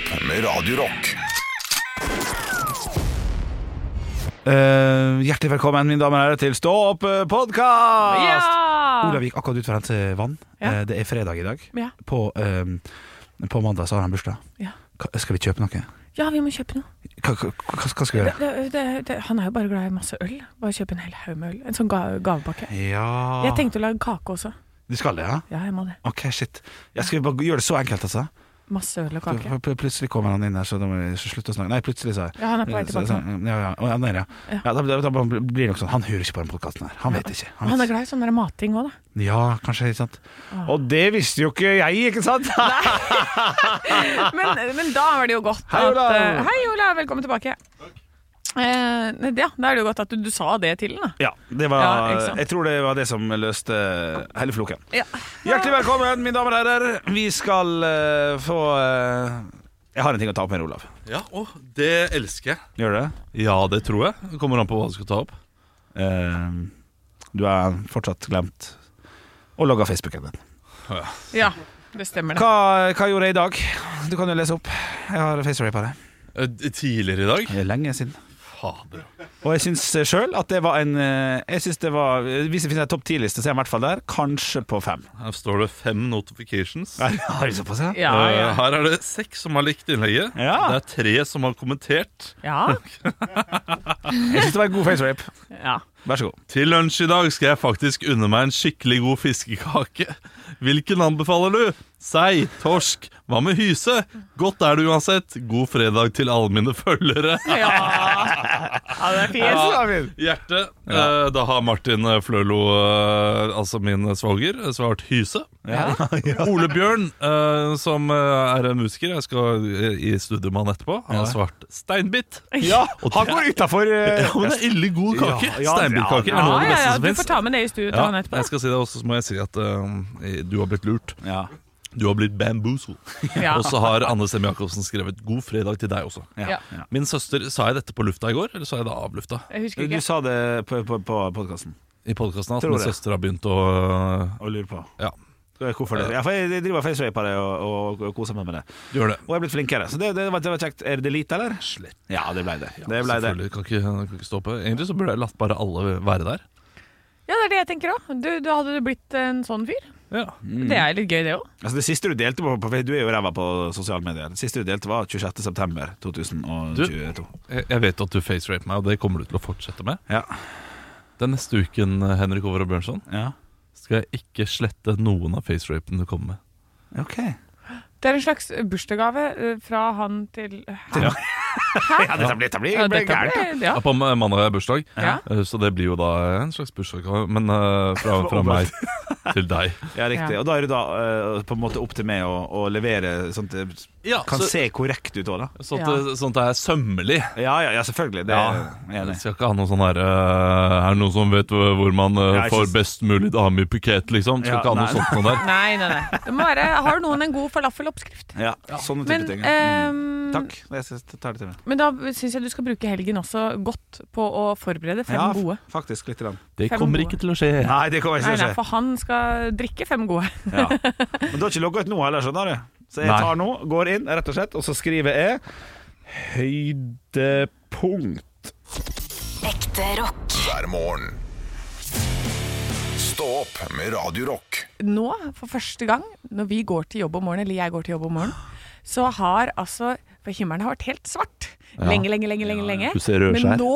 Opp med Radio Rock. Eh, hjertelig velkommen, mine damer og herrer, til Stå opp podkast! Ja! Olav gikk akkurat ut for å hente vann. Ja. Uh, det er fredag i dag. Ja. På, uh, på mandag så har han bursdag. Ja. Skal vi kjøpe noe? ja, vi må kjøpe noe. Hva, hva hva skal vi gjøre? det, det, det, han er jo bare glad i masse øl. Bare kjøpe en hel haug med øl. En sånn ga, gavepakke. Ja Jeg tenkte å lage kake også. Du skal det, ja? Ja, jeg må det. Ok, shit. Jeg skal bare gjøre det så enkelt, altså. Masse øl og kake. Pl- Plutselig kommer han inn her, så da må vi slutte å snakke. Nei, plutselig, sa jeg. Ja, han er på vei tilbake. Ja, ja. Ja, der, ja. Ja. ja da, da, da blir det nok sånn. Han hører ikke på den podkasten her. Han vet ikke. Og Han er glad i sånn der mating òg, da. Ja, kanskje, ikke sant. Ah. Og det visste jo ikke jeg, ikke sant? Men, men da var det jo godt Hei, Olav. eh, Hei, Olav. Velkommen tilbake. Eh, ja, da er det jo godt at du, du sa det til den. Ja, det var, Ja, jeg tror det var det som løste hele floken. Ja. Hjertelig velkommen, mine damer og herrer. Vi skal uh, få uh, Jeg har en ting å ta opp med Olav. Ja, å, det elsker jeg. Gjør det? Ja, det tror jeg. Det kommer an på hva du skal ta opp. Uh, du har fortsatt glemt å logge Facebooken din. ja, det stemmer, det. Hva, hva gjorde jeg i dag? Du kan jo lese opp. Jeg har facerapa det. Eh, Tidligere i dag Lenge er Fader. Og jeg syns sjøl at det var en eh, Jeg synes det var Hvis det finnes en topp ti-liste, så er jeg i hvert fall der. Kanskje på fem. Her står det fem notifications. Har du såpass, ja? Ja, Eh, ja. Her er det seks som har likt innlegget. Ja. Det er tre som har kommentert. ja. Jeg syns det var en god facerape. ja. Vær så god. Til lunsj i dag skal jeg faktisk unne meg en skikkelig god fiskekake. Hvilken anbefaler du? Sei, torsk, hva med hyse? Godt er det uansett. God fredag til alle mine følgere. Ja, ja det er fint. Ja. Hjerte. Eh, da har Martin Flølo, eh, altså min svoger, svart hyse. Ja. Ole Bjørn, eh, som eh, er en musiker, jeg skal eh, i studio med han etterpå, han har svart steinbit. Ja, han går utafor Ja, men det er ille god kake. Ja, ja, Steinbitkake ja, er noe av det beste ja, som du får ta med det i studio til Ja, han etterpå. jeg skal si det også, så må jeg si at eh, du har blitt lurt. Ja. Du har blitt bamboozled. Ja. Og så har Anne Semme Jacobsen skrevet 'God fredag' til deg også. Ja. Ja. Ja. Min søster, sa jeg dette på lufta i går, eller sa jeg det av lufta? Jeg husker Du sa det på, på, på podkasten. I podkasten at min det. søster har begynt å Å lure på Ja, hvorfor det. Ja, for jeg driver og på det og, og, og koser meg med det. gjør det. Og jeg er blitt flinkere. Så det, det, var, det var kjekt. Er det lite, eller? Slett. Ja, det ble det. det, ble det. Kan ikke, kan ikke stoppe. Egentlig så burde jeg latt bare alle være der. Ja, det er det jeg tenker òg. Du, du hadde du blitt en sånn fyr. Ja. Det er litt gøy, det òg. Altså Det siste du delte på, på Du er jo ræva på sosiale medier. Det siste du delte, var 26.9.2022. Jeg, jeg vet at du facerape meg, og det kommer du til å fortsette med. Ja. Den neste uken, Henrik Over og Bjørnson, ja. skal jeg ikke slette noen av facerapene du kommer med. Ok. Det er en slags bursdagsgave eh, fra han til Hæ? Ja. Ja, dette blir, dette blir, Ja, blir dette gærent. da. ja. Ja, på ma- mandag er jeg bursdag, Ja. eh, så det blir jo da en slags bursdagsgave. Men uh, fra, fra meg til deg. Ja, riktig. Ja. Og da er det da uh, på en måte opp til meg å, å levere sånn at det Ja, kan så, se korrekt ut òg, da. sånn, at, sånn at det er sømmelig. Ja, ja, ja selvfølgelig. Det er jeg enig i. skal ikke ha noe sånn her uh, Er det noen som vet hvor man får best mulig dame i bukett, liksom? Skal Ja, ikke ha noe nei. sånt noe der. Nei, nei, nei. Det må være, har noen en god falafeloppskrift? Ja, sånne type Men, ting. ja. Mm. ehm, Takk. Jeg skal ta det til meg. Men da syns jeg du skal bruke helgen også godt på å forberede fem Ja, gode. Ja, faktisk. Litt. Grann. Det Fem kommer gode. ikke til å skje. Nei, det kommer ikke til å skje. Nei, for han skal drikke fem gode. Ja. Men du har ikke logga ut nå heller, skjønner du. Så jeg Nei. tar nå, går inn, rett og slett, og så skriver jeg høydepunkt. Ekte rock. hver morgen. Stå opp med Radio Rock. Nå, for første gang, når vi går til jobb om morgenen, eller jeg går til jobb om morgenen, så har altså For himmelen har vært helt svart. Lenge, lenge, lenge, lenge. lenge. Du ser. Men nå,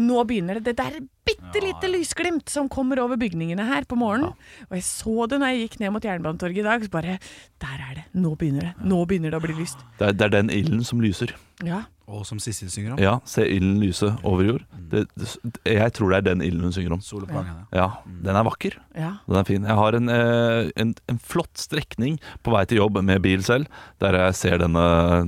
nå begynner det det der bitte lite lysglimt som kommer over bygningene her på morgenen. Og jeg så det når jeg gikk ned mot Jernbanetorget i dag. Så bare Der er det. Nå begynner det. Nå begynner det å bli lyst. Det er, det er den ilden som lyser. Ja. Og som Sissel synger om. Ja, Se ilden lyse over jord. Det, det, jeg tror det er den ilden hun synger om. Ja. Ja, Den er vakker. Ja. Den er fin. Jeg har en, eh, en, en flott strekning på vei til jobb med bil selv, der jeg ser denne,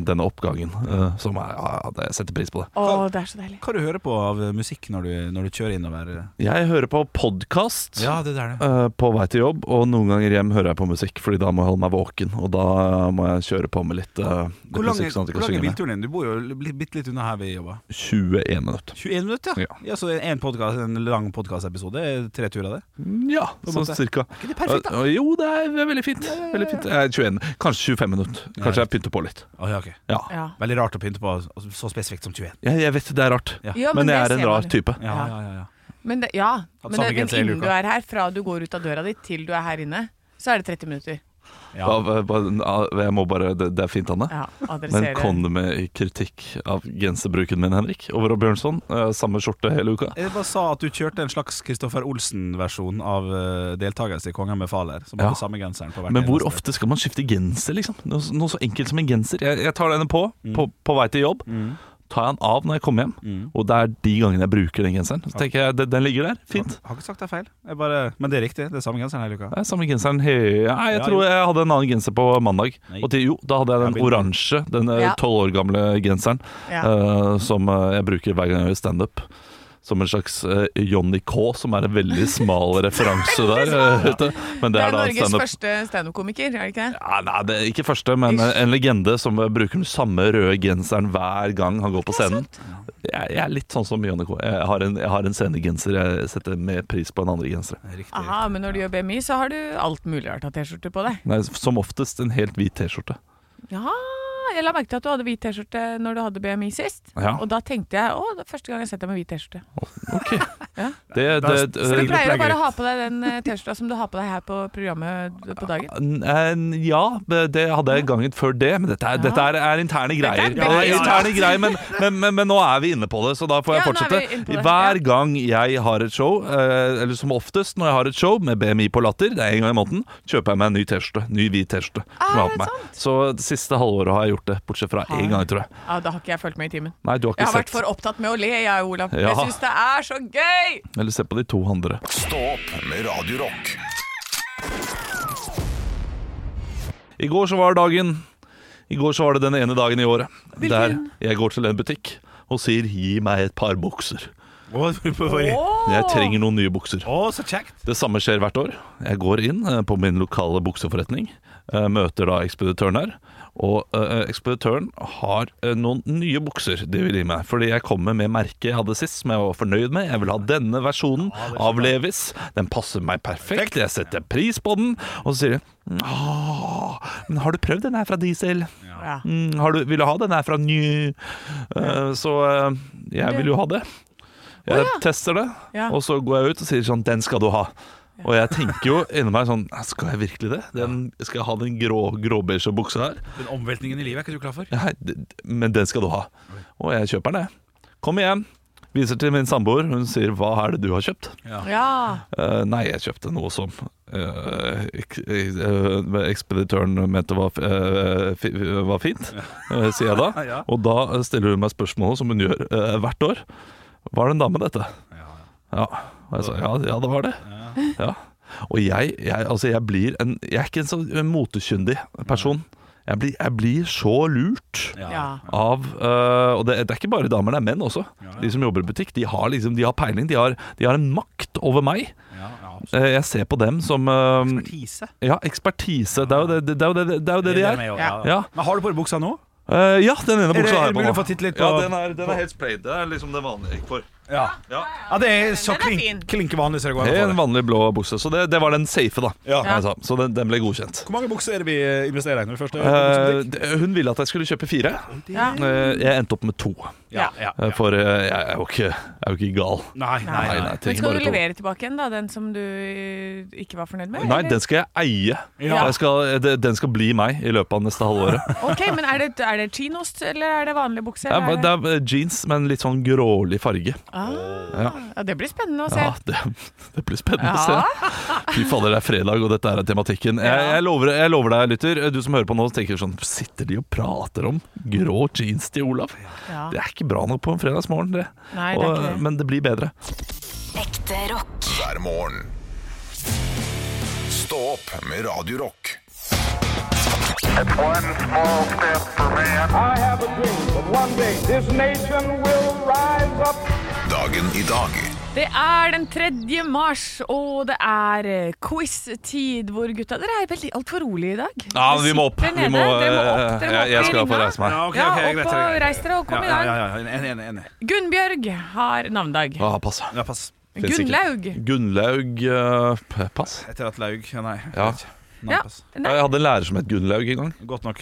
denne oppgangen. eh, som er, ja, jeg setter pris på det. Å, det er så deilig. Hva du hører på av musikk når du, når du kjører innover? Jeg hører på podkast. Ja, det der, det. eh, på vei til jobb, og noen ganger hjem hører jeg på musikk, Fordi da må jeg holde meg våken. Og da må jeg kjøre på med litt, litt Hvor lange, musikk. sånn at jeg hvor lang er bilturen din? Du bor jo bitte litt unna her vi jobba. 21 minutter. 21 minutter, ja. Ja. ja så en, podcast, en lang podkastepisode tre turer, det? Ja, sånn cirka. Er ikke det perfekt, da? Eh, Jo, det er veldig fint. Veldig fint. Eh, 21, kanskje 25 minutter. Kanskje jeg pynter på litt. Oh, ja, ok. Ja. Ja. Veldig rart å pynte på altså, så spesifikt som 21. Jeg, jeg vet det er rart, Ja. Ja, men det jeg er en rar type. Ja, Ja. ja, ja, ja. Men, det, ja, men det, men innen du er her, fra du går ut av døra di til du er her inne, så er det 30 minutter. Ja. Eh, Jeg må bare, det, det er fint, Anne. Ja, Men kom du med kritikk av genserbruken min, Henrik? Over og Bjørnson? Eh, Samme skjorte hele uka? Jeg bare sa at du kjørte en slags Kristoffer Olsen-versjon av uh, deltakelse i Kongen befaler. Som Ja. hadde samme genseren på hvert Men hvor ofte skal man skifte genser, liksom? Noe, så enkelt som en genser. Jeg, jeg tar denne på, på på vei til jobb. Mm. Tar jeg den av når jeg kommer hjem. Mm. Og det er de gangene jeg bruker den genseren. Så tenker jeg, den, den ligger der, fint. Har ikke sagt det er feil. Jeg bare, men det er riktig. Det er samme genseren hele uka. Det er samme genseren he Nei, jeg Ja, tror jo. jeg hadde en annen genser på mandag. Nei. Og til, jo, da hadde jeg den Ja, oransje, den eh, Ja. tolv år gamle genseren, Ja. uh, som eh, jeg bruker hver gang jeg gjør standup. Som en slags uh, Johnny K, som er en veldig smal referanse der. eh, Det det er er da Norges stand første standup-komiker, er det ikke det? ja, Nei, det er ikke første, men Ish. en legende som eh, bruker den samme røde genseren hver gang han går på scenen. Jeg, jeg er litt sånn som Johnny K. Jeg har en, jeg har en scenegenser jeg setter mer pris på enn andre gensere. Riktig. Aha, men når du gjør BMI, så har du alt mulig rart av T-skjorte på deg. Nei, som oftest en helt hvit T-skjorte. Ja, jeg la merke til at du hadde hvit T-skjorte når du hadde BMI sist. Ja. Og da tenkte jeg å, det er første gang jeg har sett deg med hvit T-skjorte. Ok. Ja. Det, det, det, Så du pleier å bare ha på deg den eh, T-skjorta som du har på deg her på programmet på dagen? Eh, ja, det hadde jeg gangen før det, men dette er, dette er, er interne greier. Dette er Ja, interne greier men, men, men, men nå er vi inne på det, så da får jeg fortsette. Hver gang jeg har et show, eh, eller som oftest når jeg har et show med BMI på latter, det er en gang i måneden, kjøper jeg meg en ny T-skjorte. Ny hvit T-skjorte. på. Så det siste halvåret har jeg gjort det, bortsett fra én gang, tror jeg. Ja, Da har ikke jeg fulgt med i timen. Nei, du har Jeg har vært for opptatt med å le, jeg, Olav. Jeg syns det er så gøy! Eller se på de to andre. Stå opp med Radiorock. I går så var dagen I går så var det den ene dagen i året der jeg går til en butikk og sier 'gi meg et par bukser'. Jeg trenger noen nye bukser. så kjekt. Det samme skjer hvert år. Jeg går inn eh, på min lokale bukseforretning, eh, møter da ekspeditøren her. Og uh, ekspeditøren har uh, noen nye bukser de vil gi meg. Fordi jeg kommer med merket jeg hadde sist, som jeg var fornøyd med. Jeg vil ha denne versjonen av Levis. Den passer meg perfekt. Jeg setter pris på den. Og så sier de Åh, men har du prøvd den her fra Diesel? Ja. Mm, har du, vil du ha den her fra New? Uh, så jeg vil jo ha det. Jeg tester det, Ja. og så går jeg ut og sier sånn Den skal du ha. Og jeg tenker jo inni meg sånn Skal jeg virkelig det? Den, skal jeg ha den grå, gråbeige buksa her? Den omveltningen i livet er ikke du klar for? Ja, d- men den skal du ha. Og jeg kjøper den, jeg. Kom igjen. viser til min samboer. Hun sier 'Hva er det du har kjøpt?' Ja. Eh, nei, jeg kjøpte noe som uh, ek, uh, ekspeditøren mente var, eh, fi, var fint, sier jeg da. Ja. Og da stiller hun meg spørsmålet som hun gjør hvert år. Var det en dame, dette? Ja. Og jeg sa ja, ja det var det. Ja. Og jeg, jeg, altså jeg blir en Jeg er ikke en sånn motekyndig person. Jeg blir, jeg blir så lurt ja. av uh, Og det, det er ikke bare damer, det er menn også. De som jobber i butikk, de har, liksom, de har peiling. De har, de har en makt over meg. Ja, ja, Eh, Jeg ser på dem som uh, Ekspertise. Ja, ekspertise. Det er jo det, det, er jo det, det, er, jo de er. med, ja. Ja. Ja. Men har du på deg buksa nå? Eh, ja, den ene buksa er har jeg på nå. Ja, den er, den er helt sprayed. Det er liksom det vanlige jeg gikk for. Ja. Ja. ja det er så Den er fin. klink, klink vanlig så det går Det er å en få det. vanlig blå bukse. Så det, det var den safe, da. Ja. jeg. Så den, den ble godkjent. Hvor mange bukser er det vi eh, investerer i når vi først er Eh, det- hun ville at jeg skulle kjøpe fire. Ja. Eh, jeg endte opp med to. Ja, ja, Eh, For eh, jeg er jo ikke, jeg er jo ikke gal. Nei, nei, Nei, nei. nei, jeg Men trenger skal bare du to. levere tilbake igjen, da? Den som du eh, ikke var fornøyd med? Nei, eller? den skal jeg eie. Ja. Jeg skal, det- den skal bli meg i løpet av neste halvåret. Ok, men er det, er det chinost, eller er det vanlig bukse? Ja, eller men det er eh, jeans med en litt sånn grålig farge. Ja. Ja, det blir spennende å se. Ja, det, det blir spennende Ja. å se. Fy fader, det er fredag, og dette er tematikken. Jeg, jeg, lover, jeg lover deg, lytter, du som hører på nå, tenker sånn Sitter de og prater om grå jeans til Olav? Ja. Det er ikke bra nok på en fredagsmorgen, det. Nei, det er Og, ikke det. men det blir bedre. Ekte rock. hver morgen. Stå opp med Radio Rock. One small step for man. I have a dream that one day this nation will rise up. Dagen i dag Det er den 3. mars, og det er eh, quiz-tid hvor gutta Dere er veldig altfor rolige i dag. Ja, vi må opp. Vi må, dere må opp. eh, Dere må jeg, jeg opp i skal opp og reise meg. Ja, okay, Ja, opp greit, og reis dere og kom ja, i gang. Ja. Enig, enig. Gunnbjørg har navnedag. Ah, pass. Ja, pass. Gunnlaug. Gunnlaug uh, Pass. Etter at laug Nei. Ja. Ja. Jeg hadde en lærer som het Gunnlaug en gang. Godt nok.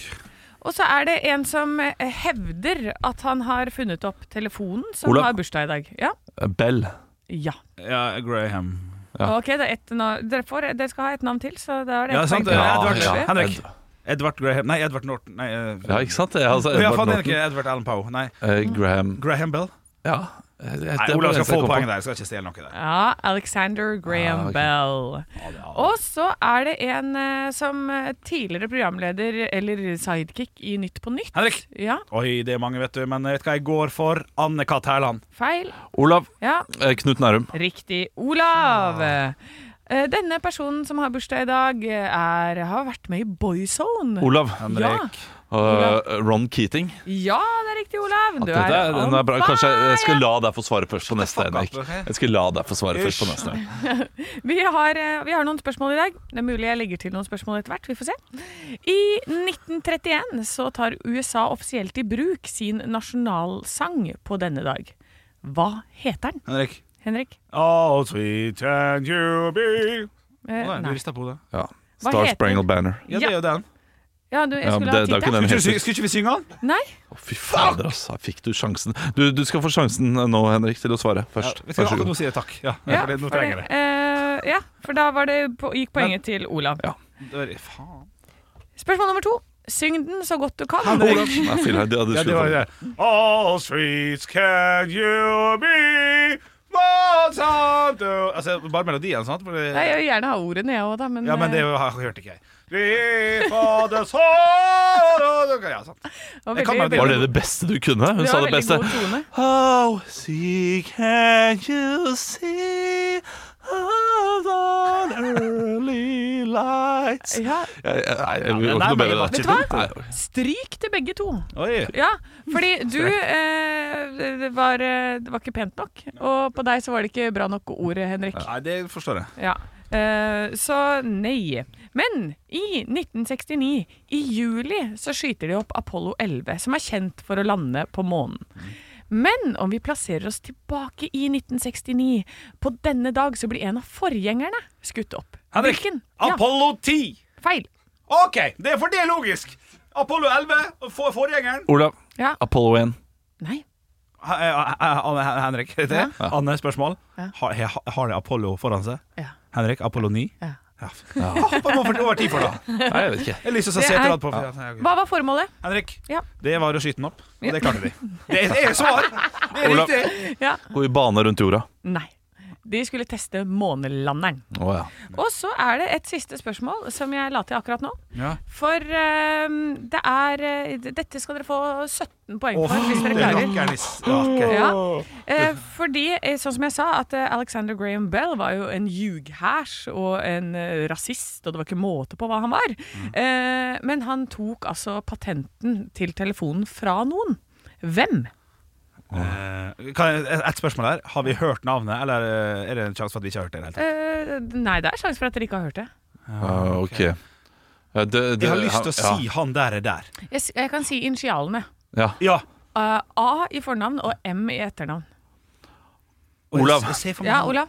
Og så er det en som eh, hevder at han har funnet opp telefonen, som Olav. har bursdag i dag. Ja. Eh, Bell. ja. Ja, Graham. Ja. Ok, det er ett navn. Dere, får, dere skal ha et navn til, så da er det Ja, ett poeng Ja. Edvard, Kanskje? Henrik. Ed- Edvard Graham Nei, Edvard Norton. Nei, uh, Ja, ikke sant? Jeg, altså, Edvard, ja, Edvard Allen Poe. Nei. Uh, Graham Graham Bell. Ja. Eh, Nei, Olav skal få poeng der. Jeg skal ikke stjele noe der. Ja, Alexander Graham Ah, okay. Bell. Og så er det en eh, som eh, tidligere programleder, eller sidekick, i Nytt på Nytt. Henrik! Ja, Oi, det er mange, vet du. Men vet du hva jeg går for? Anne-Kat. Hærland. feil. Olav. Ja, Knut Nærum. riktig. Olav. Eh, Denne personen som har bursdag i dag, er, har vært med i Boyzone. Olav. Henrik. Eh, Ron Keating. Ja, det er riktig, Olav. Du dette er, den er bra. Kanskje jeg skal la deg få svare først på neste, Henrik. Jeg skal la deg få svare først på neste. Vi har, eh, vi har noen spørsmål i dag. Det er mulig jeg legger til noen spørsmål etter hvert. Vi får se. I 1931 så tar USA offisielt i bruk sin nasjonalsang på denne dag. Hva heter den, Henrik. Henrik? Oh, sweet can you be Eh, nei, Du rista på det. Ja. Star Spangled Banner. Ja, det er jo den. Ja, du, jeg Ja, skulle ha det- ha til. den Skulle ikke, skulle ikke vi synge den? Nei. Å, Fy fader, altså. Fikk du sjansen? Du, du skal få sjansen nå, Henrik, til å svare først. Ja, du hva, Vær så akkurat nå god. jeg takk. Ja, Ja, for det, nå for, trenger jeg det. eh, ja, for da var det på, gikk poenget til Olav. Ja. Da er Faen. Spørsmål nummer to. Syng den så godt du kan. Nei, det, det Ja, det skulle var få- det. All streets can you be What's on to Altså, bare melodien, sant? For det- Jeg vil gjerne ha ordene, jeg òg, da. Men, Ja, men det har har- hørte ikke jeg. Ja, sant. var veldig- det. Var det det beste du kunne? Hun Det sa det beste. How see can you see the early lights Ja, Jeg, jeg, jeg, jeg, men jeg, nei, bedre jeg. Vet du hva? Stryk til begge to. Oi. Ja, fordi du eh, det, var, eh, det var ikke pent nok. Og på deg så var det ikke bra nok ord, Henrik. Nei, det forstår jeg. Ja. Eh, så nei. Men i 1969, i juli, så skyter de opp Apollo 11, som er kjent for å lande på månen. Men om vi plasserer oss tilbake i 1969, på denne dag så blir en av forgjengerne skutt opp. Henrik, Hvilken? Ja, Apollo 10. feil. OK, det er for det er logisk. Apollo 11, for, forgjengeren. Olav, Ja. Apollo 1. Nei. Eh, eh, Henrik, det er Ja. Anne, spørsmål. Ja. Har, har- har det Apollo foran seg? Ja. Henrik, Apollo 9? Ja. Ja. Hva var tid for, da? Nei, jeg vet ikke. Jeg lyst til å se er- etter på ja. Hva var formålet? Henrik, Ja. det var å skyte den opp. Og det klarte de. Det er, det er svar! Det er riktig. Ja. Gå i bane rundt jorda. Nei. De skulle teste månelanderen. Oh, ja. Og så er det et siste spørsmål som jeg la til akkurat nå. Ja. For ehm, det er eh, Dette skal dere få 17 poeng for, hvis dere klarer. s- ja, Uh, Eh, fordi, eh, sånn som jeg sa, at Alexander Graham Bell var jo en ljughæsj og en rasist, og det var ikke måte på hva han var. Eh, men han tok altså patenten til telefonen fra noen. Hvem? Eh, Ett et spørsmål her. Har vi hørt navnet, eller eh, er det en sjanse for at vi ikke har hørt det? Eh, nei, det er en sjanse for at dere ikke har hørt det. Uh, ok. Ja, det, det, Jeg har lyst til å ja, si han der er der. Jeg, jeg kan si initialene. Ja. Ja. Eh, A i fornavn og M i etternavn. Olav. Ja, Olav?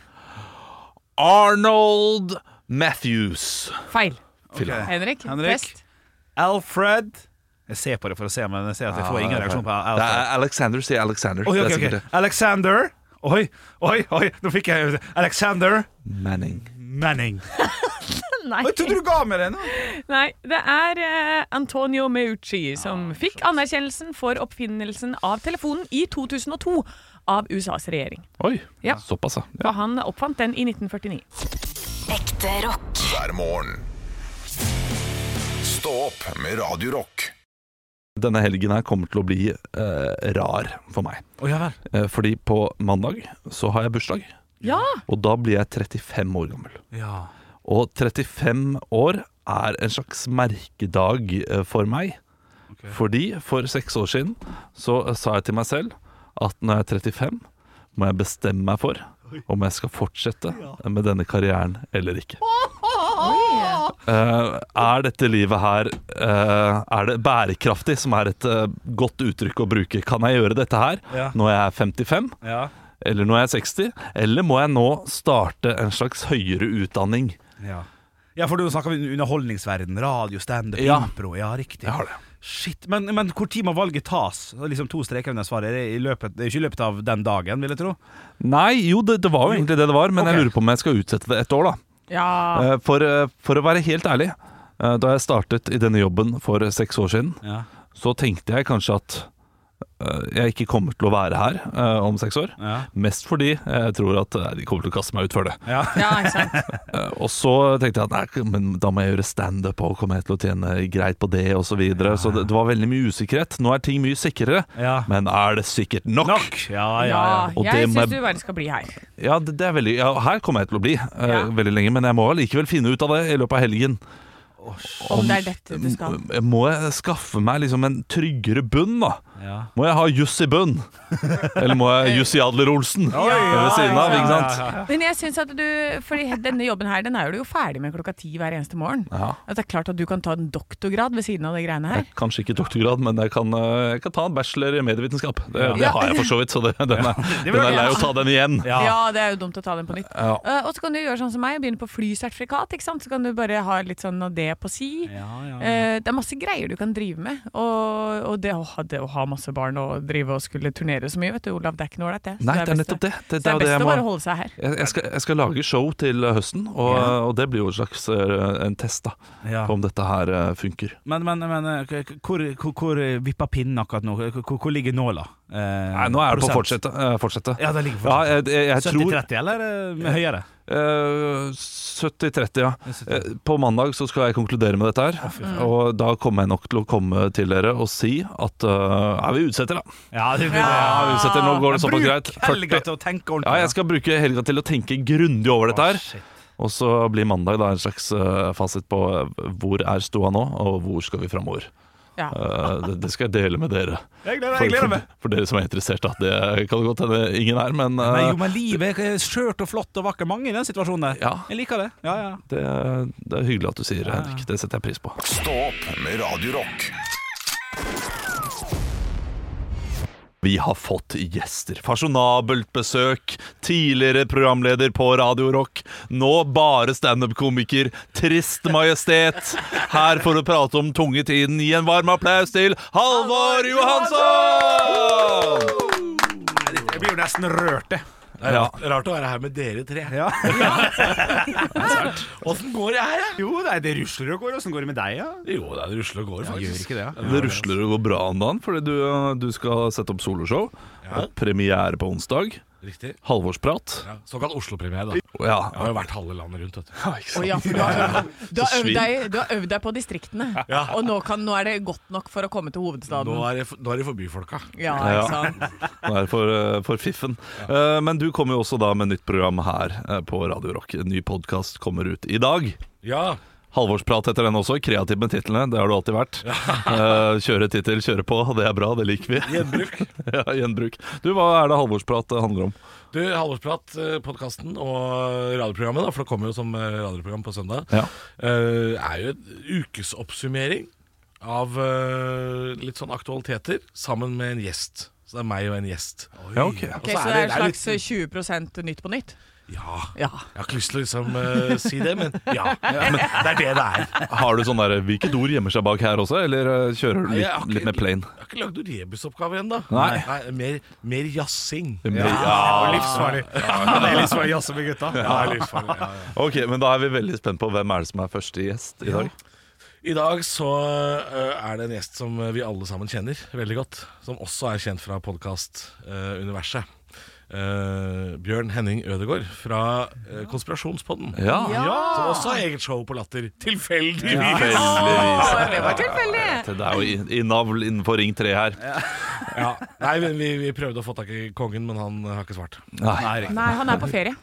Arnold Matthews. Feil. Okay. Henrik? Henrik. Test. Alfred Jeg ser på det for å se, men jeg ser at jeg får ingen reaksjon på Det Alfred. er Alexander, sier Alexander. Oi, okay, ok, ok. sikkert det. Alexander Oi, oi, oi, nå fikk jeg Alexander Manning. Manning. Nei. Jeg trodde du ga meg det nå. Nei, det er eh, Antonio Meucci som fikk anerkjennelsen for oppfinnelsen av telefonen i 2002 av USAs regjering. Oi, Ja. såpass, ja. For han oppfant den i 1949. Ekte rock. hver morgen. Stå opp med Radio Rock. Denne helgen her kommer til å bli eh, rar for meg. Oh, ja vel. Eh, fordi på mandag så har jeg bursdag, Ja! og da blir jeg 35 år gammel. Ja. Og 35 år er en slags merkedag eh, for meg. Fordi for seks år siden så eh, sa jeg til meg selv at når jeg er 35, må jeg bestemme meg for om jeg skal fortsette med denne karrieren eller ikke. Eh, er dette livet her uh, Er det bærekraftig, som er et uh, godt uttrykk å bruke? Kan jeg gjøre dette her Ja. når jeg er 55? Ja. Eller når jeg er 60? Eller må jeg nå starte en slags høyere utdanning? Ja. ja, for du snakker om underholdningsverden. Radio, standup, Ja. impro. Ja, riktig. Jeg har det. Shit, Men, men hvor tid må valget tas? Liksom To streker under svaret. Det, i løpet, det ikke i løpet av den dagen, vil jeg tro. Nei, jo, det, det var jo egentlig det det var, men okay. jeg lurer på om jeg skal utsette det et år, da. Ja. Eh, For, eh, for å være helt ærlig, eh, da jeg startet i denne jobben for seks år siden, Ja. så tenkte jeg kanskje at jeg ikke kommer til å være her uh, om seks år. Ja. Mest fordi jeg tror at uh, de kommer til å kaste meg ut for det. Ja. ja. Eh, Og så tenkte jeg at nei, men da må jeg gjøre standup, og kommer jeg til å tjene greit på det, osv. Så, videre. så det, det var veldig mye usikkerhet. Nå er ting mye sikrere, Ja. men er det sikkert nok? Nok! Ja, ja, Ja, ja. Og jeg syns du bare skal bli her. Ja, det, det er veldig, ja, her kommer jeg til å bli eh, Ja. veldig lenge, men jeg må likevel finne ut av det i løpet av helgen. Om det er dette du skal. Må jeg skaffe meg liksom en tryggere bunn, da? Ja. Må jeg ha juss i bunn? Eller må jeg juss i Adler-Olsen ved siden av? ikke sant? Men jeg synes at du Fordi denne jobben her, den er du jo ferdig med klokka ti hver eneste morgen. Ja. At det er klart at du kan ta en doktorgrad ved siden av de greiene her. Kanskje ikke doktorgrad, men jeg kan, eh, jeg kan ta en bachelor i medievitenskap. Det, det har jeg for så vidt, så det, den, er, den er lei å ta den igjen. Ja. Ja, det er jo dumt å ta den på nytt. Ja. Eh, og så kan du gjøre sånn som meg, begynne på flysertifikat. ikke sant? Så kan du bare ha litt sånn av det på si. Ja, ja. Eh, det er masse greier du kan drive med. Og, og det, å ha, det å ha masse barn og drive og skulle turnere så mye, vet du, Olav, det er ikke noe ålreit, det. Nei, det er nettopp det. Det, Så det det er er det best jeg å må bare holde seg her. jeg, jeg, skal, jeg skal lage show til høsten, og, og det blir jo en slags eh, en test da Ja. på om dette her eh, funker. Men, men, men eh, hvor, hvor, hvor vipper pinnen akkurat nå? Hvor, hvor ligger nåla? Eh, Nei, nå er det på å fortsette. fortsette. Ja, det ligger på Ja, fortsette. tror 70-30, eller med høyere? Eh, 70-30, ja. Eh, På mandag så skal jeg konkludere med dette her. Og da kommer jeg nok til å komme til dere og si at uh, ja, vi utsetter, da. Ja, det blir Ja, vi utsetter, Nå går det såpass greit. helga til å tenke ordentlig. Ja, jeg skal bruke helga til å tenke grundig over dette her. Og så blir mandag da en slags eh, fasit på eh, hvor er stoda nå, og hvor skal vi framover. Ja. Eh, det, det skal jeg dele med dere. Jeg gleder, For, jeg gleder for, meg. for dere som er interessert. Da. Det kan det godt hende ingen er, men eh, Nei, jo, men livet er skjørt og flott og vakker. Mange i den situasjonen der. Ja. Jeg liker det. Ja, ja. det, det er hyggelig at du sier det, Henrik. Det setter jeg pris på. Stå opp med Radio Vi har fått gjester. Fasjonabelt besøk. Tidligere programleder på Radio Rock. Nå bare standup-komiker. Trist majestet. Her for å prate om tunge tiden. Gi en varm applaus til Halvor Johansson! Jeg blir jo nesten rørt, det. Det er Ja. rart, rart å være her med dere tre. Ja. Åssen går det her, da? Jo, nei, det rusler og går. Åssen går det med deg, ja? Jo, det er rusler og går, Ja, faktisk. gjør ikke det, ja? Det rusler og går bra om dagen, fordi du, du skal sette opp soloshow. Ja. Premiere på onsdag. Riktig. Halvorsprat. Ja, såkalt Oslo-premiere, da. Ja. Jeg har jo vært halve landet rundt, vet du. Ja, ikke sant? ja, for du har, du, har øvd deg, du har øvd deg på distriktene, Ja. og nå, kan, nå er det godt nok for å komme til hovedstaden. Nå er det, nå er det for byfolka. Ja, Ja. ikke sant? Nå er det for, eh, for fiffen. Uh, Men du kommer jo også da med nytt program her eh, på Radio Rock. En ny podkast kommer ut i dag. Ja. Halvorsprat heter den også. Kreativ med titlene. Det har du alltid vært. Eh, Kjøre tittel, kjøre på. Det er bra, det liker vi. Gjenbruk. ja, gjenbruk. Du, Hva er det Halvorsprat eh, handler om? Du, Halvorsprat, eh, podkasten og radioprogrammet, da, for det kommer jo som radioprogram på søndag, Ja. eh, er jo en ukesoppsummering av litt sånn aktualiteter sammen med en gjest. Så det er meg og en gjest. Ja, ok. Og Ok, så er det er en slags 20% Nytt på nytt? Ja. Ja. Jeg har ikke lyst til å liksom uh, si det, men ja. Men det er det det er. Har du sånn der, Hvilket ord gjemmer seg bak her også, eller uh, kjører du Nei, litt, ikke- litt mer plain? Jeg har ikke lagd noen rebusoppgaver ennå. Nei. Mer, mer jazzing. Ja. Var livsfarlig. Ja, det er livsfarlig jazz med gutta. Ja. Ja, ja. Ok, men Da er vi veldig spent på hvem er det som er første gjest i dag. I dag så øh, er det en gjest som vi alle sammen kjenner veldig godt. Som også er kjent fra podkast-universet. Eh, Bjørn Henning Ødegaard fra uh, Konspirasjonspodden. Ja. Som også har eget show på Latter. Tilfeldigvis! Tilfeldigvis. Det var tilfeldig. Det er jo i, i navl innenfor Ring 3 her. Ja. Nei, vi, vi prøvde å få tak i kongen, men han har ikke svart. Nei. Nei, han er på ferie.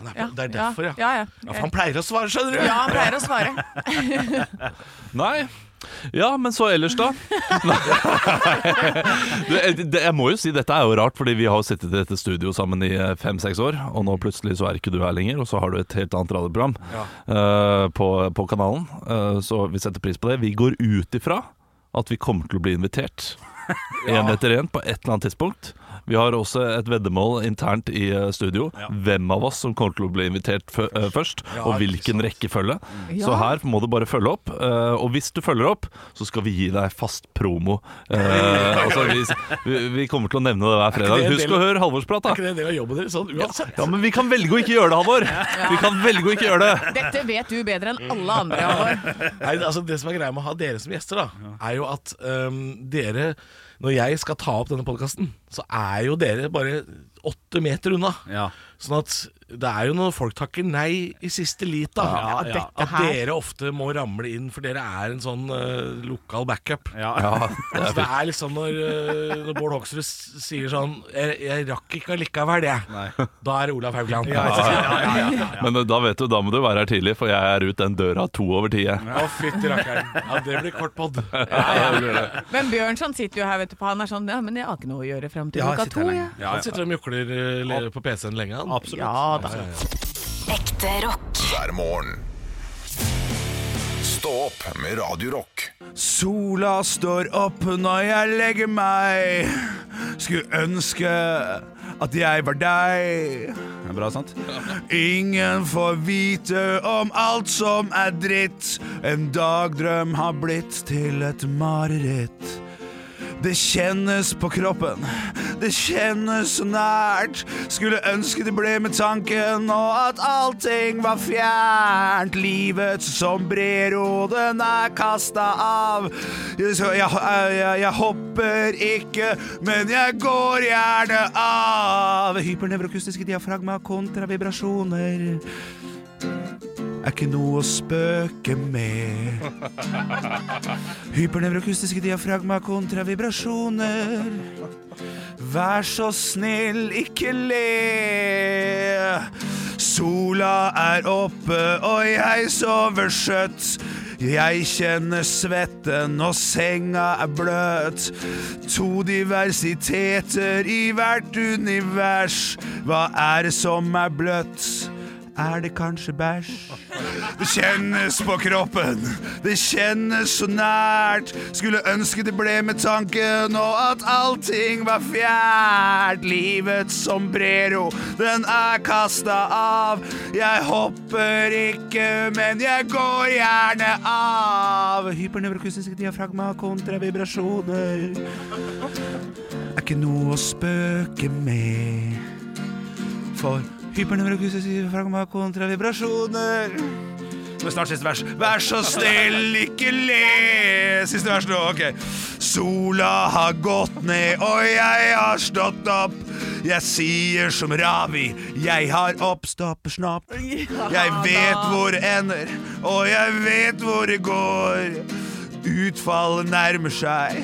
Han er på, det er derfor, ja. Ja, ja. Ja, for han pleier å svare, skjønner du! ja, han pleier å svare. Nei. Ja, men så ellers, da? det, det, jeg må jo si dette er jo rart, fordi vi har sittet i dette studio sammen i eh, fem-seks år, og nå plutselig så er ikke du her lenger, og så har du et helt annet radioprogram eh, på, på kanalen. Uh, så vi setter pris på det. Vi går ut ifra at vi kommer til å bli invitert én etter én på et eller annet tidspunkt. Vi har også et veddemål internt i studio. studio. Hvem av oss som kommer til å bli invitert eh, først, Ja, og hvilken sant. rekkefølge. Ja. Så her må du bare følge opp. eh, og hvis du følger opp, så skal vi gi deg fast promo. Eh, altså, vi, vi, vi kommer til å nevne det hver fredag. Husk å høre Halvorsprat, da. Er ikke det en del av jobben deres sånn uansett? Ja, men vi kan velge å ikke gjøre det, Halvor. Vi kan velge å ikke gjøre det. Dette vet du bedre enn alle andre. Halvor. Nei, altså Det som er greia med å ha dere som gjester, da er jo at um, dere Når jeg skal ta opp denne podkasten, så er jo dere bare åtte meter unna. Ja. Sånn at det er jo når folk takker nei i siste lit, da. Ja, ja. dette At her- dere ofte må ramle inn, for dere er en sånn uh, lokal backup. Ja. Så det er liksom når, uh, når Bård Hoksrud sier sånn jeg, 'Jeg rakk ikke allikevel, jeg'. Da er det Olav Haugland. Men eh, da vet du, da må du være her tidlig, for jeg er ut den døra to over ti. Å, fytti rakkeren. Ja, det blir kort pod. Men Bjørnson sitter jo her, vet du, på han er sånn Ja, men jeg har ikke noe å gjøre frem til Ja, klokka to. Ja. Ja, Han sitter og mjukler øh, på PC-en lenge, han. Absolutt. ja da. Ekte rock. hver morgen. Stå opp med Radio Rock. Sola står opp når jeg legger meg. Skulle ønske at jeg var deg. Det er bra, sant? Ingen får vite om alt som er dritt. En dagdrøm har blitt til et mareritt. Det kjennes på kroppen, det kjennes så nært. Skulle ønske det ble med tanken, og at allting var fjernt. Livets sombrero, den er kasta av. Jeg, jeg, jeg, jeg hopper ikke, men jeg går gjerne av. Hypernevrokustiske diafragma kontra vibrasjoner. Er ikke noe å spøke med. Hypernevrokustiske diafragma kontra vibrasjoner. Vær så snill, ikke le. Sola er oppe, og jeg sover skjøtt. Jeg kjenner svetten, og senga er bløt. To diversiteter i hvert univers. Hva er det som er bløtt? Er det kanskje bæsj? Det kjennes på kroppen, det kjennes så nært. Skulle ønske det ble med tanken, og at allting var fjært. Livets sombrero, den er kasta av. Jeg hopper ikke, men jeg går gjerne av. Hypernevrokustiske diafragma kontra vibrasjoner. Er ikke noe å spøke med. For hypernevrokustiske fragma kontra vibrasjoner. Nå er snart siste vers. Vær så snill, ikke le. Siste vers nå, ok. Sola har gått ned, og jeg har stått opp. Jeg sier som Ravi, jeg har oppstoppersnapp. Jeg vet hvor det ender, og jeg vet hvor det går. Utfallet nærmer seg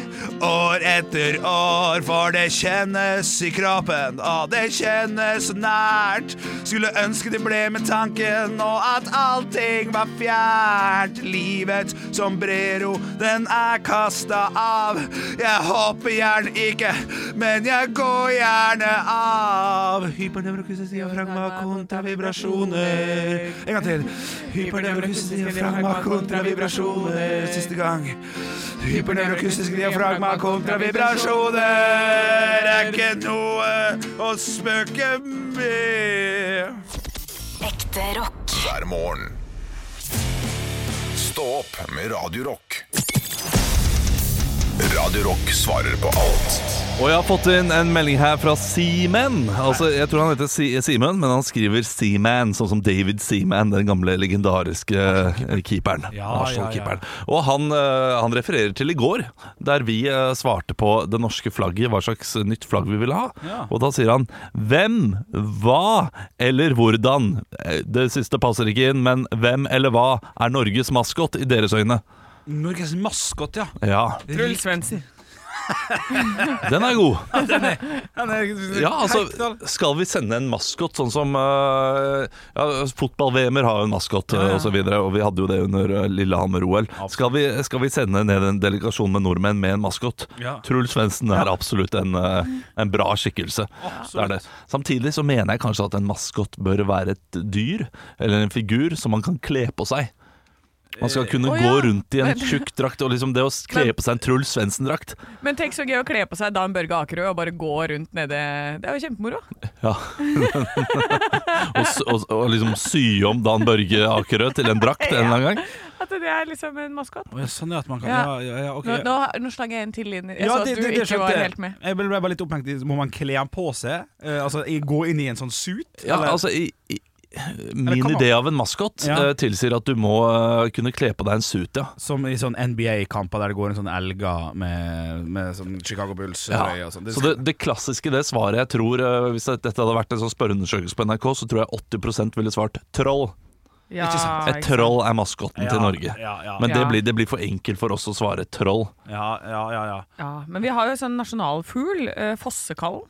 år etter år, for det kjennes i kroppen, og det kjennes nært. Skulle ønske det ble med tanken, og at allting var fjernt. som brero den er kasta av. Jeg hopper gjerne ikke, men jeg går gjerne av. Hypernevrokustiske diafragma kontra vibrasjoner. En gang til. Hypernevrokustiske diafragma kontra vibrasjoner. Siste gang. Hypernevrokustiske diafragma kontra vibrasjoner er ikke noe å spøke med. Ekte rock. hver morgen. Stå opp med Radio Rock. Radio Rock svarer på alt. Og jeg har fått inn en melding her fra Seaman. Altså, jeg tror han heter Seaman, men han skriver Seaman, sånn som David Seaman, den gamle legendariske keeperen. Ja, Arsenal-keeperen. Og han, eh, han refererer til i går, der vi eh, svarte på det norske flagget, hva slags nytt flagg vi ville ha. Ja. Og da sier han hvem, hva eller hvordan. Eh, Det siste passer ikke inn, men hvem eller hva er Norges maskot i deres øyne? Norges maskot, ja. Ja, Truls Svendsen. Den er god. Den er Ja, altså. Skal vi sende en maskot, sånn som uh, ja, Fotball-VM-er har jo en maskot Ja, ja. og og vi hadde jo det under uh, Lillehammer-OL. Skal, vi- skal vi sende ned en delegasjon med nordmenn med en maskot? Ja. Truls Svendsen er absolutt en, en bra skikkelse. Det er det. Samtidig så mener jeg kanskje at en maskot bør være et dyr, eller en figur, som man kan kle på seg. Man skal kunne Å, gå rundt i en tjukk drakt, og liksom det å kle på seg en Truls Svendsen-drakt Men tenk så gøy å kle på seg Dan Børge Akerø og bare gå rundt nede Det er jo kjempemoro. Ja. og, og, og liksom sy om Dan Børge Akerø til en drakt en eller annen gang. At det er liksom en maskot. Oh, ja, sånn at man kan Ja. Ja, ja, ja, ok. Nå, nå, nå slang jeg en til inn. Jeg Ja, så at det- du det- det ikke var helt med. Jeg ble bare litt opphengt i Må man kle den på seg? Uh, altså gå inn i en sånn suit? Ja, eller? altså i, i, Min idé av en maskot Ja. eh, tilsier at du må eh, kunne kle på deg en suit, ja. Som i sånn NBA-kamper der det går en sånn elga med, med sånn Chicago Bulls ja. og sånn. Så det, det klassiske det svaret jeg tror eh, Hvis dette hadde vært en sånn spørreundersøkelse på NRK, så tror jeg 80% ville svart troll. Ja, Ikke sant. Et troll er maskotten Ja, til Norge. ja, ja. Men det blir, det blir for enkelt for oss å svare troll. Ja, ja, ja, ja. Ja, men vi har jo sånn nasjonalfugl, eh, fossekallen.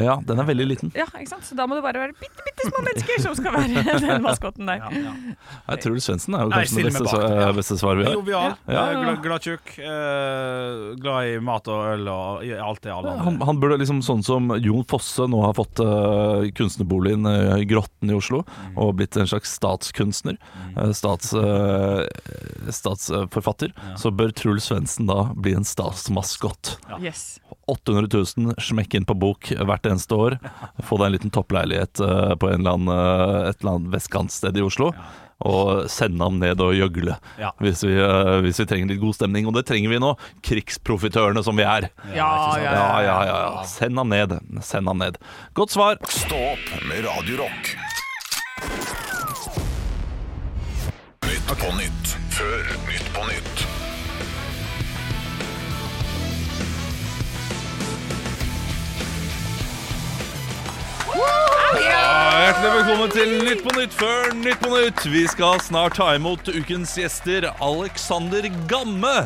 Ja, den er veldig liten. Ja, ikke sant? Så da må det bare være bitte, bitte små mennesker som skal være den maskotten der. ja, ja. Truls Svendsen er jo Nei, kanskje det beste, ja. beste svaret vi har. Jovial, Ja. eh, glad, glad tjukk, eh, glad i mat og øl og alt det alle Han, andre. han burde liksom sånn som Jon Fosse nå har fått uh, kunstnerboligen i Grotten i Oslo, Mm. og blitt en slags statskunstner, mm. stats, uh, statsforfatter, så bør Truls Svendsen da bli en statsmaskott. Yes. 800 800 000 smekk inn på bok hvert eneste år. Få deg en liten toppleilighet eh, på en eller annen, eh, et eller annet vestkantsted i Oslo. Og sende ham ned og gjøgle Ja. hvis, vi, eh, hvis vi trenger litt god stemning. Og det trenger vi nå, krigsprofitørene som vi er. Ja, ja, Ja, ja. Send ham ned. Send ham ned. Godt svar. Stå opp med Radio Rock. Nytt på nytt før Nytt på nytt. Hjertelig velkommen til Nytt på Nytt før Nytt på Nytt. Vi skal snart ta imot ukens gjester, Alexander Gamme.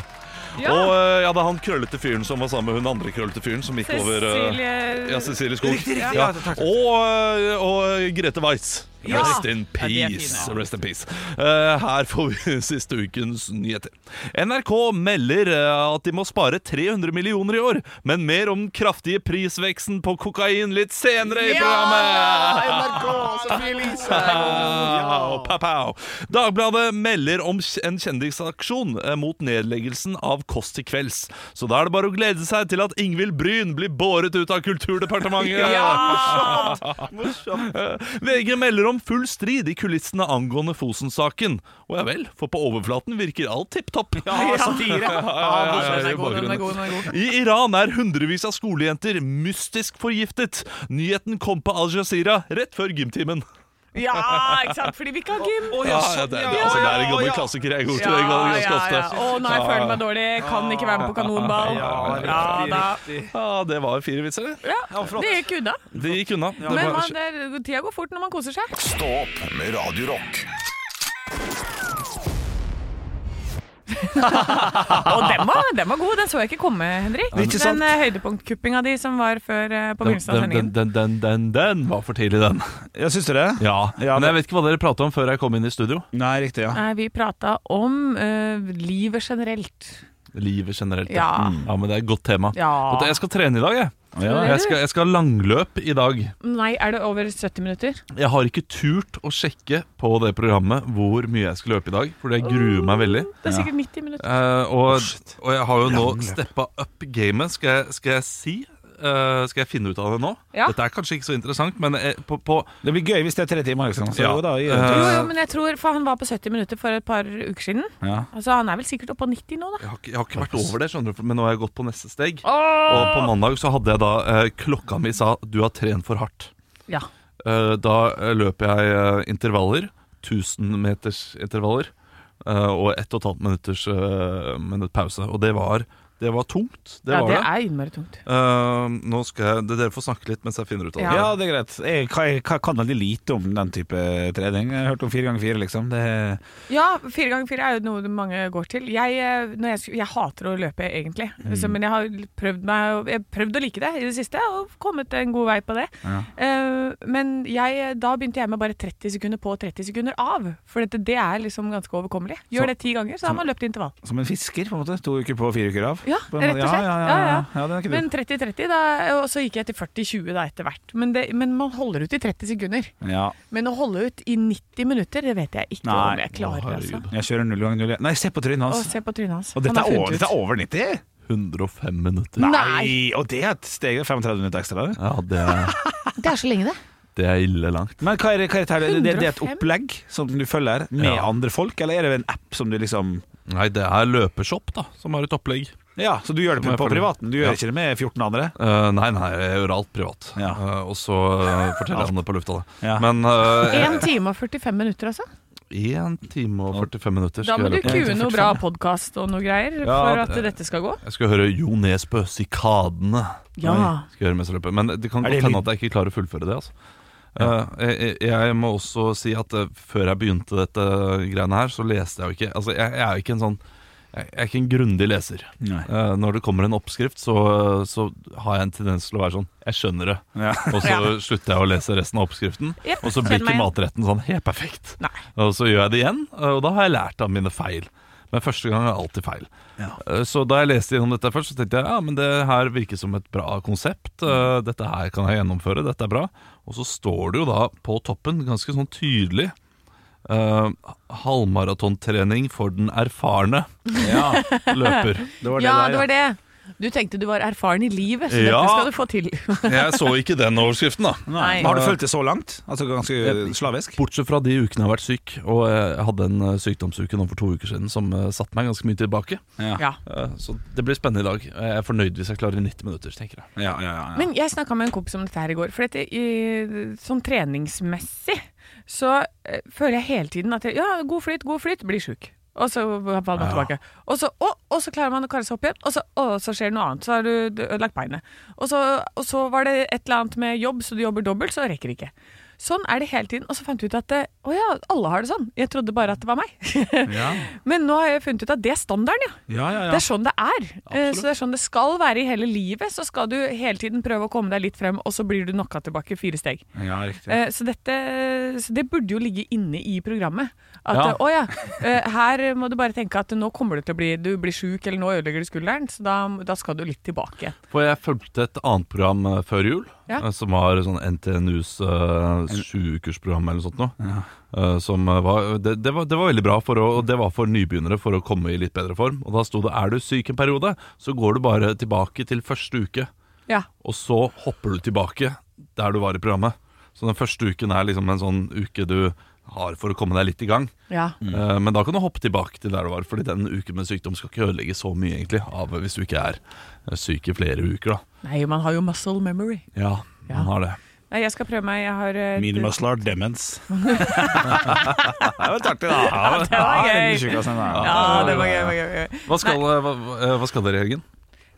Ja. Og eh, ja, det er han krøllete fyren som var sammen med hun andre krøllete fyren som gikk over eh, Cecilie Ja, Cecilie Skog. Riktig, riktig, Ja. ja, takk, takk. Og, eh, og Grete Weiss. Rest in peace. Rest in peace. Eh, her får vi siste ukens nyheter. NRK melder eh, at de må spare 300 millioner i år, men mer om den kraftige prisveksten på kokain litt senere i programmet. Ja! Dagbladet melder om en kjendisaksjon eh, mot nedleggelsen av Kåss til kvelds. Så da er det bare å glede seg til at Ingvild Bryn blir båret ut av Kulturdepartementet. Ja, morsomt VG melder om full strid i kulissene angående Fosen-saken. Og ja vel, for på overflaten virker alt tipp topp. Ja, satire. I Iran er hundrevis av skolejenter mystisk forgiftet. Nyheten kom på Al Jazeera rett før gymtimen. Ja, ikke sant? Fordi vi ikke har gym. Ja, ja, det, det, altså, det er en gammel klassiker. Jeg går til det ganske ofte. Å nei, jeg føler meg dårlig. Kan ikke være med på kanonball. Ja, Ja, riktig, Ja, det var fire vitser, det. Ja, det gikk unna. Det gikk unna. Det Men var- man, det, tida går fort når man koser seg. Stå opp med Radio Rock. Og den var, den var god, den så jeg ikke komme, Henrik. Ikke? Den eh, høydepunktkuppinga di som var før eh, på den, begynnelsen av sendingen. den, den, den, den var for tidlig, den. Ja, syns du det? Ja, Ja, Men jeg vet ikke hva dere prata om før jeg kom inn i studio. Nei, riktig, ja. Nei, vi prata om uh, livet generelt. Livet generelt. Ja. Mm. ja, men det er et godt tema. Ja. Jeg skal trene i dag, jeg. Ja, Jeg skal, jeg skal langløp i dag. Nei, er det over 70 minutter? Jeg har ikke turt å sjekke på det programmet hvor mye jeg skal løpe i dag, for jeg gruer meg veldig. Det er sikkert 90 minutter. Eh, og, og jeg har jo nå steppa up gamet, skal jeg, skal jeg si. Eh, skal jeg finne ut av det nå? Ja. Dette er kanskje ikke så interessant, men eh, på, på Det blir gøy hvis det er tre timer. Liksom. Så Ja. jo da, Eh. Jo, jo, men jeg tror, for han var på 70 minutter for et par uker siden. Ja. Altså, Han er vel sikkert oppe på 90 nå, da. jeg, har ikke, jeg har ikke vært over det, skjønner du, men nå har jeg gått på neste steg. Og på mandag så hadde jeg da uh, Klokka mi sa 'du har trent for hardt'. Ja. Uh, da eh, løper jeg intervaller. 1000 meters intervaller. eh, og ett og et halvt minutters minutt pause. Og det var, det var tungt. Det ja, var det det. er innmari tungt. Uh, nå skal jeg, det, Dere får snakke litt mens jeg finner ut av det. Ja, det er greit. Jeg, kan- jeg kan veldig lite om den type trening. Jeg har hørt om fire ganger fire, liksom. Det, Ja, fire ganger fire er jo noe mange går til. Jeg, eh, når jeg, jeg hater å løpe, egentlig. Mm. Så, men jeg har prøvd, meg, jeg har prøvd å like det i det siste, og kommet en god vei på det. Ja. Uh, men jeg, da begynte jeg med bare 30 sekunder på og 30 sekunder av. For dette, det er liksom ganske overkommelig. Gjør Så- det ti ganger, så har man løpt intervall. som en fisker, på en måte. To uker på, fire uker av. Ja, rett og slett. Ja, ja, Ja, ja, ja. ja, det er ikke Men 30-30, da, og så gikk jeg til 40-20 da etter hvert. Men, det, men man holder ut i 30 sekunder. Ja. Men å holde ut i 90 minutter, det vet jeg ikke Nei. om jeg klarer. Å, altså. Jeg kjører null ganger null. Nei, se på trynet hans! hans. se på trynet hans. Og dette er, over, dette er over 90? 105 minutter. Nei! Og det er et steg. er 35 minutter ekstra. Ja, det, er- Det er så lenge, det. det er ille langt. Men hva er det, hva er det, her? Det, det, det er et opplegg som du følger med Ja. andre folk, eller er det en app som du liksom Nei, det er Løpeshop da, som har et opplegg. Ja, så du gjør det på, på privaten? Du gjør Ja. ikke det med 14 andre? Uh, nei, nei, jeg gjør alt privat. Ja. Uh, og så eh, forteller jeg om det på lufta. Da. Ja. Men uh, 1 time og 45 minutter, altså. 1 time og 45 minutter Da må du kue noe bra podkast og noe greier Ja, for at det- dette skal gå. Jeg skal høre Jo Nesbø, 'Sikadene'. Ja. Men det kan godt det hende at jeg ikke klarer å fullføre det. Altså. Eh, jeg, jeg må også si at før jeg begynte dette greiene her, så leste jeg jo ikke Altså, jeg, jeg er jo ikke en sånn jeg jeg er ikke en grundig leser. Eh, når det kommer en oppskrift, så, så har jeg en tendens til å være sånn Jeg skjønner det. Ja. Og så slutter jeg å lese resten av oppskriften. Yep, og så blir ikke matretten sånn helt perfekt. Nei. Og så gjør jeg det igjen, og da har jeg lært av mine feil. Men første gang er alltid feil. Ja. Eh, Så da jeg leste gjennom dette først, så tenkte jeg ja, men det her virker som et bra konsept. Eh, Dette her kan jeg gjennomføre, dette er bra. Og så står det jo da på toppen ganske sånn tydelig eh, halvmaratontrening for den erfarne Ja, løper. det var det Ja, der, det var det. Du tenkte du var erfaren i livet, så Ja. dette skal du få til. Jeg så ikke den overskriften, da. Nei. Har du fulgt det så langt? Altså ganske slavisk? Bortsett fra de ukene jeg har vært syk, og jeg hadde en eh, sykdomsuke nå for to uker siden som eh, satte meg ganske mye tilbake. Ja. Så det blir spennende i dag. Jeg er fornøyd hvis jeg klarer 90 minutter, tenker jeg. Ja, ja, ja, ja. Men jeg snakka med en kompis om dette her i går. For dette, i, sånn treningsmessig så eh, føler jeg hele tiden at jeg, ja, god flyt, god flyt, blir sjuk. Og så faller man tilbake. Og så, å, og så klarer man å karre seg opp igjen, og så, å, så skjer det noe annet. Så har du ødelagt beinet. Og så, og så var det et eller annet med jobb, så du jobber dobbelt, så rekker det ikke. Sånn er det hele tiden. Og så fant jeg ut at eh, å ja, alle har det sånn. Jeg trodde bare at det var meg. Ja. Men nå har jeg funnet ut at det er standarden, ja. Ja, ja, Det er sånn det er. Absolutt. Så det er sånn det skal være i hele livet. Så skal du hele tiden prøve å komme deg litt frem, og så blir du knocka tilbake fire steg. Eh, Så, dette, så det burde jo ligge inne i programmet. At eh, å ja, eh, her må du bare tenke at nå kommer du til å bli Du blir sjuk, eller nå ødelegger du skulderen, så da, da skal du litt tilbake. For jeg fulgte et annet program eh, før jul, eh, som var sånn NTNUs uh, sjuukersprogram eller noe sånt Nå, ja. som eh, var det, det, var, det var veldig bra, for å, og det var for nybegynnere for å komme i litt bedre form. Og da sto det er du syk en periode, så går du bare tilbake til første uke. Ja. Og så hopper du tilbake der du var i programmet. Så den første uken er liksom en sånn uke du har for å komme deg litt i gang. Ja. Eh, Men da kan du hoppe tilbake til der du var, Fordi den uken med sykdom skal ikke ødelegge så mye egentlig av hvis du ikke er syk i flere uker. da Nei, man har jo muscle memory. Ja, Ja. man har det. Jeg skal prøve meg. Jeg har uh, Mine muscle muscler demens. det var artig, da. Ja, det var gøy. Ja, det var gøy. gøy, gøy. Hva skal, eh, hva, hva- hva skal dere i helgen?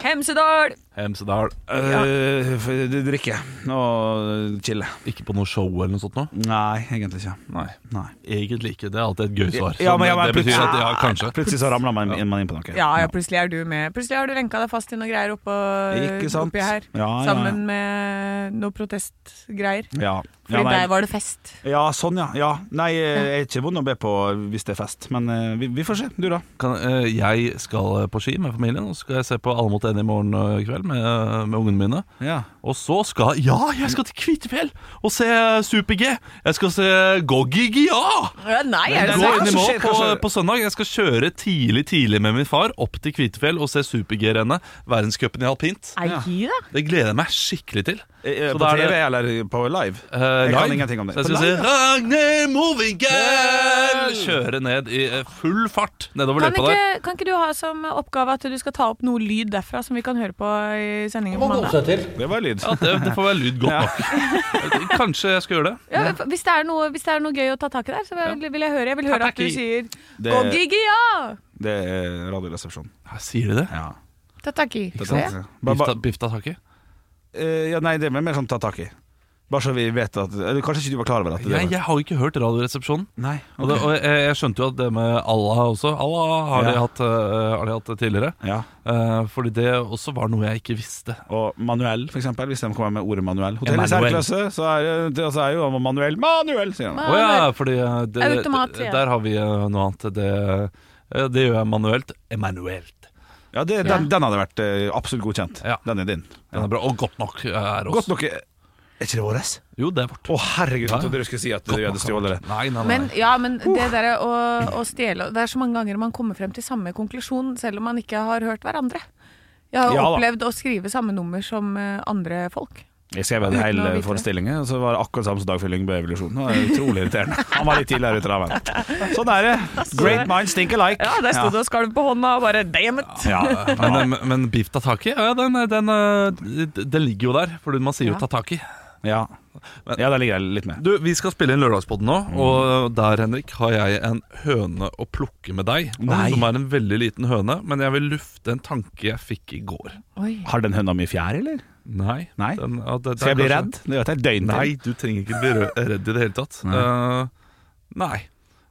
Hemsedal! Hemsedal. Uh, drikker og chille. Ikke på noe show eller noe sånt nå? Nei, egentlig ikke. Nei. Nei. Egentlig ikke. Det er alltid et gøy svar. Ja, men- ja, men det betyr at ja, kanskje. Plutselig så ramler man, man inn på noe. Ja, ja, plutselig er du med. Plutselig har du lenka deg fast i noe greier oppå, Ikke sant? oppi her. Ja, ja, ja. Sammen med noe protestgreier. Ja. Fordi Ja, nei. der var det fest. ja, sånn ja. ja. Nei, jeg er ikke vond å be på hvis det er fest, men eh, vi, vi får se. Du, da? Kan, eh, jeg skal på ski med familien, og så skal jeg se på Alle mot den i morgen kveld med, med ungene mine. Ja. Og så skal Ja, jeg skal til Kvitefjell og se Super-G! Jeg skal se Goggi-Gia! Ja, Nei, er det Gå inn i sant? mål på, på søndag. Jeg skal kjøre tidlig tidlig med min far opp til Kvitefjell og se Super-G-rennet. Verdenscupen i alpint. Ja. Det gleder jeg meg skikkelig til. Eh, Så På er TV eller på live? Eh, Jeg kan ingenting om det. Så jeg skal si Ragnhild Mowinckel! Kjøre ned i eh, full fart nedover Kan løypa der. kan ikke du ha som oppgave at du skal ta opp noe lyd derfra som vi kan høre på i sendingen på mandag? Det var lyd. Ja, det, det får være lyd godt nok. Kanskje jeg skal gjøre det. Ja, hvis, det er noe, hvis det er noe gøy å ta tak i der, så vil, vil jeg høre. Jeg vil høre at du sier Det- Gogigia! Det er Radioresepsjonen. Ja, Sier du det? Ja. Ta tak i. Det Se. sant. Ba- ba- Bifta, bifta taki? Eh, ja, nei, det er mer sånn ta tak i. Bare så vi vet at eller, Kanskje ikke du var klar over at det Jeg, har ikke hørt Radioresepsjonen. Nei, Og, det, og jeg, jeg skjønte jo at det med Allah også Allah har, de hatt, uh, har de hatt tidligere. ja. Uh, fordi det også var noe jeg ikke visste. Og manuell, for eksempel. Hvis de kommer med ordet manuell. Hotell i særklasse, så er, det, så er jo manuell Manuell, sier han. Å ja, fordi eh, det, Automat, ja. der har vi noe annet. Det, det gjør jeg manuelt. Emanuelt. Ja, det, den, den hadde vært absolutt godkjent. Ja. Den er din. Den er bra. Og godt nok er oss. Godt nok Er ikke det vårt? Jo, det er vårt. Å, herregud, jeg trodde du skulle si at du hadde stjålet det. Nei, nei, nei. Men, ja, men det der å, å stjele Det er så mange ganger man kommer frem til samme konklusjon selv om man ikke har hørt hverandre. Jeg har Ja da. opplevd å skrive samme nummer som eh, andre folk. Jeg skrev en Uten hel å vite det. forestilling, og så var det akkurat samme som Dagfjell på Evolusjonen. Det var utrolig irriterende. Han var litt tidligere ute av veien. Sånn er det. Great minds think alike. Ja, der sto det og skalv på hånda og bare damn it! Ja. Men, men, men beef tataki, ja, den, den, eh, den ligger jo der. For man sier jo Ja. tataki. Ja. ja, der ligger jeg litt med. Du, Vi skal spille inn Lørdagspodden nå, og der Henrik, har jeg en høne å plukke med deg. Nei. Som er en veldig liten høne, men jeg vil lufte en tanke jeg fikk i går. Oi. Har den høna mye fjær, eller? Nei. Nei. Den, ja, det- Skal jeg bli redd? Det gjør at jeg døgn Nei, du trenger ikke bli redd i det hele tatt. Nei. Uh, nei.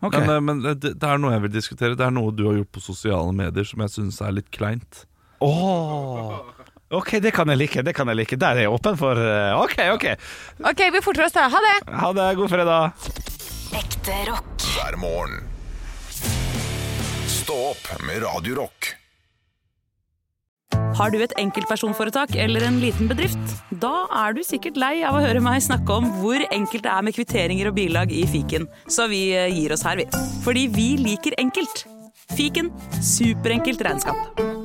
Ok. Men, eh, men det, det er noe jeg vil diskutere. Det er noe du har gjort på sosiale medier som jeg syns er litt kleint. Åh. Ok, det kan jeg like. det kan jeg like Der er jeg åpen for eh, Ok, ok. OK, vi forter oss da. Ha det! Ha det. God fredag. Ekte rock. hver morgen. Stå opp med Radio Rock. Har du et enkeltpersonforetak eller en liten bedrift? Da er du sikkert lei av å høre meg snakke om hvor enkelt det er med kvitteringer og bilag i fiken, så vi eh, gir oss her, vi. Fordi vi liker enkelt. Fiken superenkelt regnskap.